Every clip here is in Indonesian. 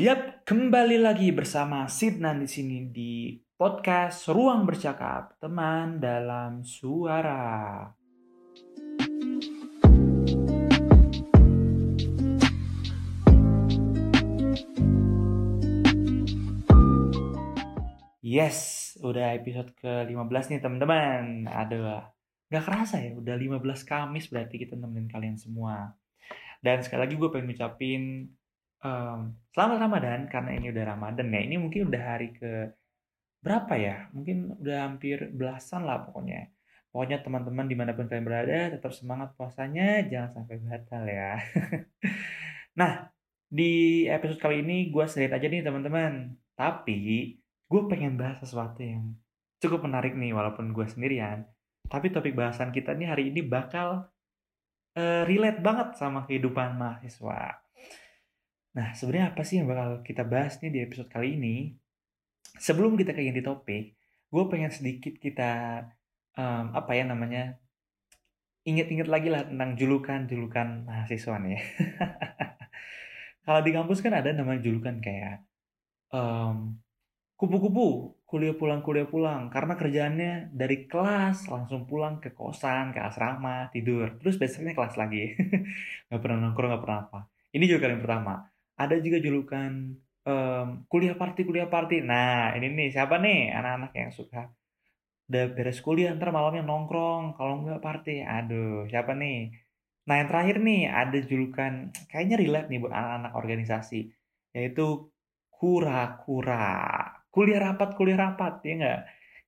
Yap, kembali lagi bersama Sidnan di sini di podcast Ruang Bercakap, teman dalam suara. Yes, udah episode ke-15 nih teman-teman. Aduh, gak kerasa ya, udah 15 Kamis berarti kita nemenin kalian semua. Dan sekali lagi gue pengen ngucapin um, selamat Ramadan karena ini udah Ramadan ya. Ini mungkin udah hari ke berapa ya? Mungkin udah hampir belasan lah pokoknya. Pokoknya teman-teman di mana pun kalian berada tetap semangat puasanya, jangan sampai batal ya. nah, di episode kali ini gue sedikit aja nih teman-teman. Tapi gue pengen bahas sesuatu yang cukup menarik nih walaupun gue sendirian. Tapi topik bahasan kita nih hari ini bakal uh, relate banget sama kehidupan mahasiswa. Nah, sebenarnya apa sih yang bakal kita bahas nih di episode kali ini? Sebelum kita ke inti topik, gue pengen sedikit kita um, apa ya namanya inget-inget lagi lah tentang julukan-julukan mahasiswa nih. Kalau di kampus kan ada namanya julukan kayak um, kupu-kupu, kuliah pulang kuliah pulang. Karena kerjaannya dari kelas langsung pulang ke kosan ke asrama tidur. Terus besoknya kelas lagi. Nggak pernah nongkrong nggak pernah apa. Ini juga yang pertama ada juga julukan um, kuliah party kuliah party. Nah ini nih siapa nih anak-anak yang suka? Udah beres kuliah ntar malamnya nongkrong kalau nggak party. Aduh siapa nih? Nah yang terakhir nih ada julukan kayaknya relate nih buat anak-anak organisasi yaitu kura-kura. Kuliah rapat kuliah rapat ya enggak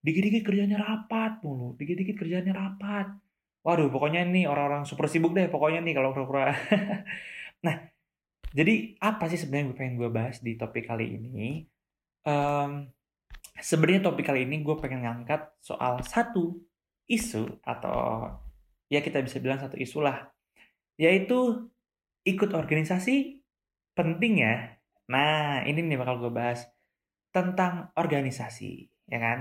dikit-dikit kerjanya rapat mulu dikit-dikit kerjanya rapat. Waduh pokoknya ini orang-orang super sibuk deh pokoknya nih kalau kura-kura. Nah jadi apa sih sebenarnya gue pengen gue bahas di topik kali ini um, sebenarnya topik kali ini gue pengen ngangkat soal satu isu atau ya kita bisa bilang satu isu lah yaitu ikut organisasi penting ya nah ini nih bakal gue bahas tentang organisasi, ya kan?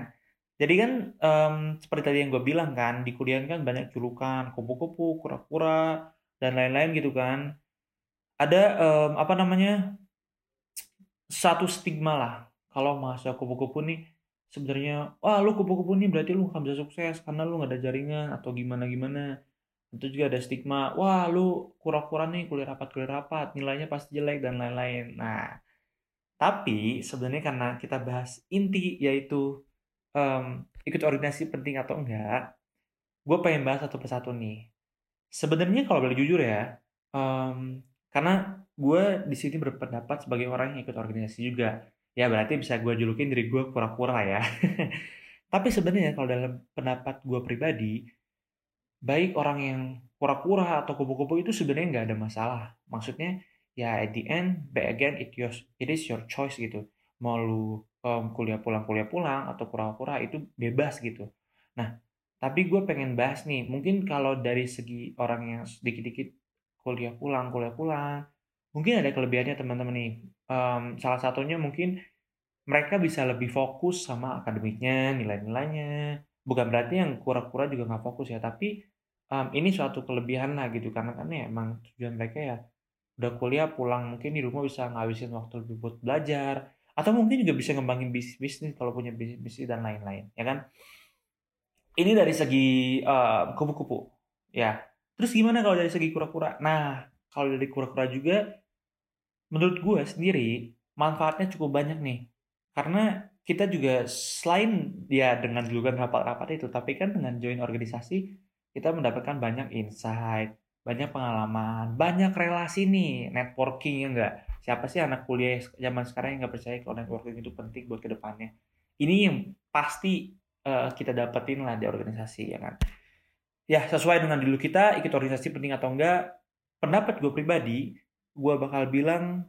Jadi kan um, seperti tadi yang gue bilang kan, di kuliah kan banyak julukan, kupu-kupu, kura-kura, dan lain-lain gitu kan. Ada um, apa namanya satu stigma lah. Kalau mahasiswa kupu-kupu nih sebenarnya wah lu kupu-kupu nih berarti lu gak bisa sukses karena lu gak ada jaringan atau gimana gimana itu juga ada stigma wah lu kura-kura nih kuliah rapat kuliah rapat nilainya pasti jelek dan lain-lain. Nah tapi sebenarnya karena kita bahas inti yaitu um, ikut organisasi penting atau enggak, gue pengen bahas satu persatu nih. Sebenarnya kalau boleh jujur ya, um, karena gue di sini berpendapat sebagai orang yang ikut organisasi juga. Ya berarti bisa gue julukin diri gue pura-pura ya. Tapi sebenarnya kalau dalam pendapat gue pribadi, baik orang yang pura-pura atau kupu-kupu itu sebenarnya nggak ada masalah. Maksudnya ya at the end but again it your it is your choice gitu mau lu um, kuliah pulang kuliah pulang atau pura-pura itu bebas gitu nah tapi gue pengen bahas nih mungkin kalau dari segi orang yang sedikit-dikit kuliah pulang kuliah pulang. Mungkin ada kelebihannya teman-teman nih. Um, salah satunya mungkin mereka bisa lebih fokus sama akademiknya nilai-nilainya. Bukan berarti yang kura-kura juga nggak fokus ya tapi um, ini suatu kelebihan lah gitu. Karena kan ya emang tujuan mereka ya udah kuliah pulang mungkin di rumah bisa ngabisin waktu lebih buat belajar. Atau mungkin juga bisa ngembangin bisnis bisnis kalau punya bisnis bisnis dan lain-lain ya kan? Ini dari segi uh, kupu-kupu ya terus gimana kalau dari segi kura-kura nah kalau dari kura-kura juga menurut gue sendiri manfaatnya cukup banyak nih karena kita juga selain ya dengan julukan rapat-rapat itu tapi kan dengan join organisasi kita mendapatkan banyak insight banyak pengalaman, banyak relasi nih, networking ya enggak. Siapa sih anak kuliah zaman sekarang yang nggak percaya kalau networking itu penting buat ke depannya? Ini yang pasti uh, kita dapetin lah di organisasi ya kan. Ya sesuai dengan dulu kita ikut organisasi penting atau enggak, pendapat gue pribadi, gue bakal bilang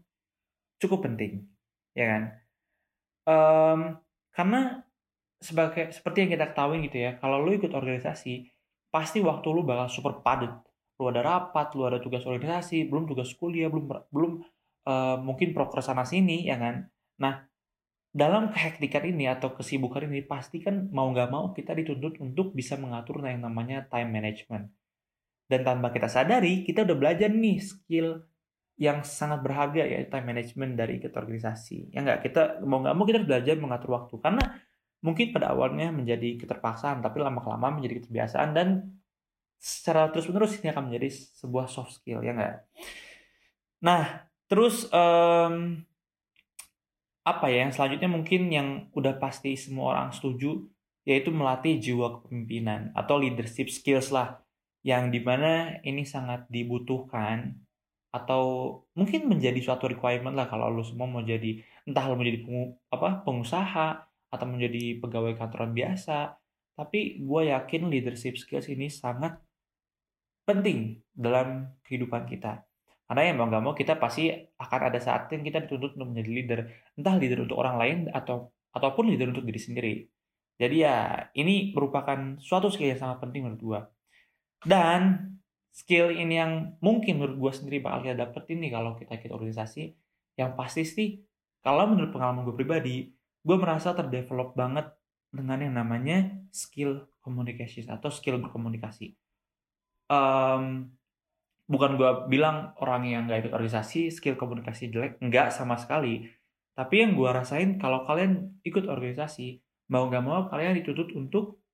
cukup penting, ya kan. Um, karena sebagai seperti yang kita ketahui gitu ya, kalau lu ikut organisasi, pasti waktu lu bakal super padat lu ada rapat, lu ada tugas organisasi, belum tugas kuliah, belum belum uh, mungkin proker sana sini ya kan. Nah, dalam kehektikan ini atau kesibukan ini pasti kan mau nggak mau kita dituntut untuk bisa mengatur yang namanya time management. Dan tanpa kita sadari, kita udah belajar nih skill yang sangat berharga ya time management dari ikut organisasi. Ya enggak, kita mau nggak mau kita belajar mengatur waktu karena mungkin pada awalnya menjadi keterpaksaan tapi lama-kelamaan menjadi kebiasaan dan secara terus-menerus ini akan menjadi sebuah soft skill ya enggak. Nah, terus um, apa ya yang selanjutnya mungkin yang udah pasti semua orang setuju yaitu melatih jiwa kepemimpinan atau leadership skills lah yang di mana ini sangat dibutuhkan atau mungkin menjadi suatu requirement lah kalau lo semua mau jadi entah lo mau jadi pengu, apa pengusaha atau menjadi pegawai kantoran biasa. Tapi gue yakin leadership skills ini sangat penting dalam kehidupan kita karena ya mau nggak mau kita pasti akan ada saat yang kita dituntut untuk menjadi leader. Entah leader untuk orang lain atau ataupun leader untuk diri sendiri. Jadi ya ini merupakan suatu skill yang sangat penting menurut gue dan skill ini yang mungkin menurut gue sendiri bakal kita dapetin nih kalau kita ikut organisasi, yang pasti sih kalau menurut pengalaman gue pribadi, gue merasa terdevelop banget dengan yang namanya skill communication atau skill berkomunikasi. Um, bukan gue bilang orang yang gak ikut organisasi skill komunikasi jelek, enggak sama sekali. Tapi yang gue rasain kalau kalian ikut organisasi, mau gak mau kalian dituntut untuk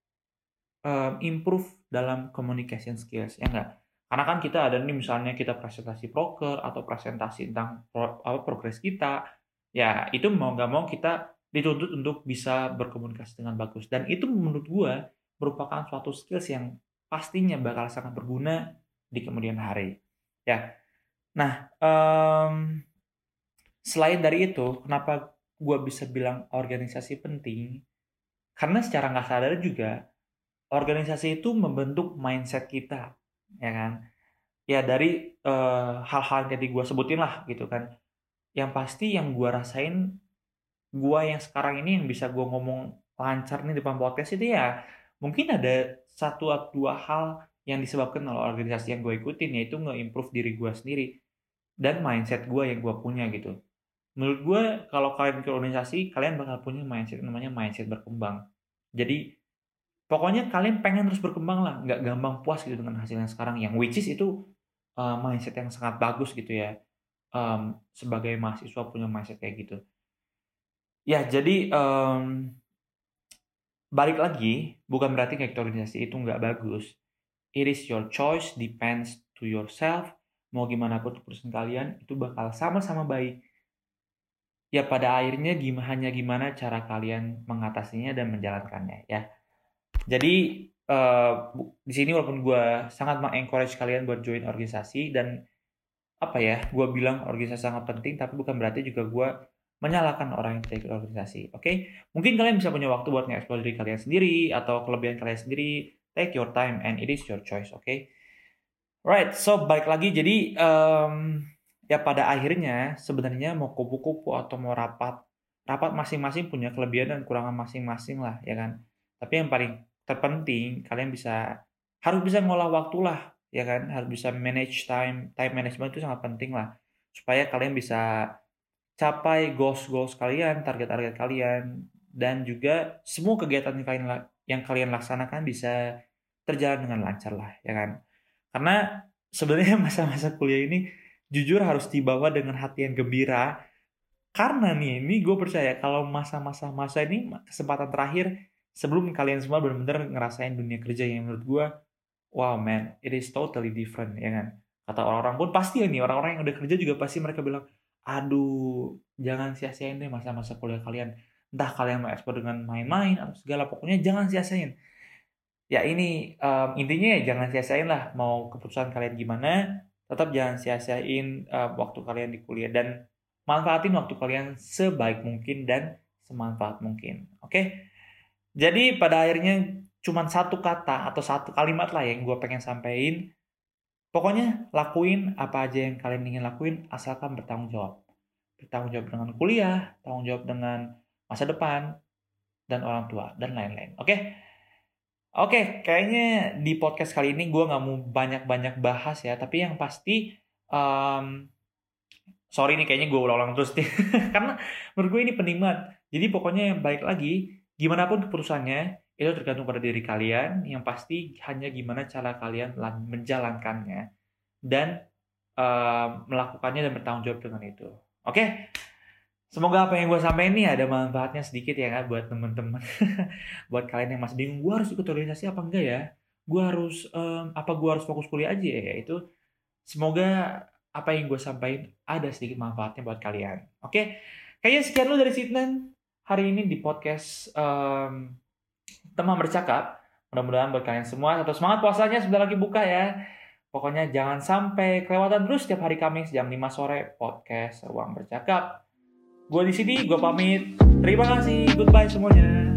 um, improve dalam communication skills ya enggak karena kan kita ada nih misalnya kita presentasi broker atau presentasi tentang pro, apa progres kita ya itu mau nggak mau kita dituntut untuk bisa berkomunikasi dengan bagus dan itu menurut gue merupakan suatu skills yang pastinya bakal sangat berguna di kemudian hari. Ya. Nah um, selain dari itu kenapa gue bisa bilang organisasi penting? Karena secara nggak sadar juga organisasi itu membentuk mindset kita ya kan? Ya dari uh, hal-hal yang tadi gue sebutin lah gitu kan. Yang pasti yang gue rasain gue yang sekarang ini yang bisa gue ngomong lancar nih depan podcast itu ya mungkin ada satu atau dua hal yang disebabkan oleh organisasi yang gue ikutin yaitu nge-improve diri gue sendiri dan mindset gue yang gue punya gitu. Menurut gue kalau kalian ke organisasi kalian bakal punya mindset namanya mindset berkembang. Jadi pokoknya kalian pengen terus berkembang lah nggak gampang puas gitu dengan hasil yang sekarang yang which is itu uh, mindset yang sangat bagus gitu ya. Um, sebagai mahasiswa punya mindset kayak gitu. Ya jadi um, balik lagi bukan berarti kayak organisasi itu nggak bagus it is your choice depends to yourself mau gimana pun keputusan kalian itu bakal sama-sama baik ya pada akhirnya gimana hanya gimana cara kalian mengatasinya dan menjalankannya ya jadi uh, di sini walaupun gue sangat mengencourage kalian buat join organisasi dan apa ya, gue bilang organisasi sangat penting, tapi bukan berarti juga gue menyalahkan orang yang tidak ikut organisasi. Oke, okay? mungkin kalian bisa punya waktu buat nge-explore diri kalian sendiri atau kelebihan kalian sendiri. Take your time and it is your choice. Oke, okay? right. So balik lagi, jadi um, ya pada akhirnya sebenarnya mau kupu-kupu atau mau rapat, rapat masing-masing punya kelebihan dan kekurangan masing-masing lah, ya kan. Tapi yang paling terpenting kalian bisa harus bisa ngolah waktu lah ya kan harus bisa manage time time management itu sangat penting lah supaya kalian bisa capai goals goals kalian target target kalian dan juga semua kegiatan yang kalian yang kalian laksanakan bisa terjalan dengan lancar lah ya kan? Karena sebenarnya masa-masa kuliah ini jujur harus dibawa dengan hati yang gembira. Karena nih ini gue percaya kalau masa-masa masa ini kesempatan terakhir sebelum kalian semua benar-benar ngerasain dunia kerja yang menurut gue wow man it is totally different ya kan? Kata orang-orang pun pasti ini orang-orang yang udah kerja juga pasti mereka bilang aduh jangan sia-siain deh masa-masa kuliah kalian entah kalian mau ekspor dengan main-main atau segala pokoknya jangan sia-siain ya ini um, intinya ya jangan sia-siain lah mau keputusan kalian gimana tetap jangan sia-siain uh, waktu kalian di kuliah dan manfaatin waktu kalian sebaik mungkin dan semanfaat mungkin oke okay? Jadi pada akhirnya cuma satu kata atau satu kalimat lah yang gue pengen sampaikan. Pokoknya lakuin apa aja yang kalian ingin lakuin asalkan bertanggung jawab. Bertanggung jawab dengan kuliah, tanggung jawab dengan masa depan, dan orang tua, dan lain-lain. Oke? Okay? Oke, okay, kayaknya di podcast kali ini gue nggak mau banyak-banyak bahas ya, tapi yang pasti, um, sorry nih kayaknya gue ulang-ulang terus nih, karena menurut gue ini banget. Jadi pokoknya yang baik lagi, Gimana pun keputusannya, itu tergantung pada diri kalian. Yang pasti hanya gimana cara kalian menjalankannya. Dan uh, melakukannya dan bertanggung jawab dengan itu. Oke, okay? Semoga apa yang gue sampaikan ini ada manfaatnya sedikit ya kan buat teman-teman, buat kalian yang masih bingung, gue harus ikut organisasi apa enggak ya? Gue harus um, apa gue harus fokus kuliah aja ya? Itu semoga apa yang gue sampaikan ada sedikit manfaatnya buat kalian. Oke, kayaknya sekian lu dari Sidnan hari ini di podcast um, teman bercakap. Mudah-mudahan buat kalian semua atau semangat puasanya sebentar lagi buka ya. Pokoknya jangan sampai kelewatan terus setiap hari Kamis jam 5 sore podcast Ruang Bercakap. Gue di sini, gue pamit. Terima kasih, goodbye semuanya.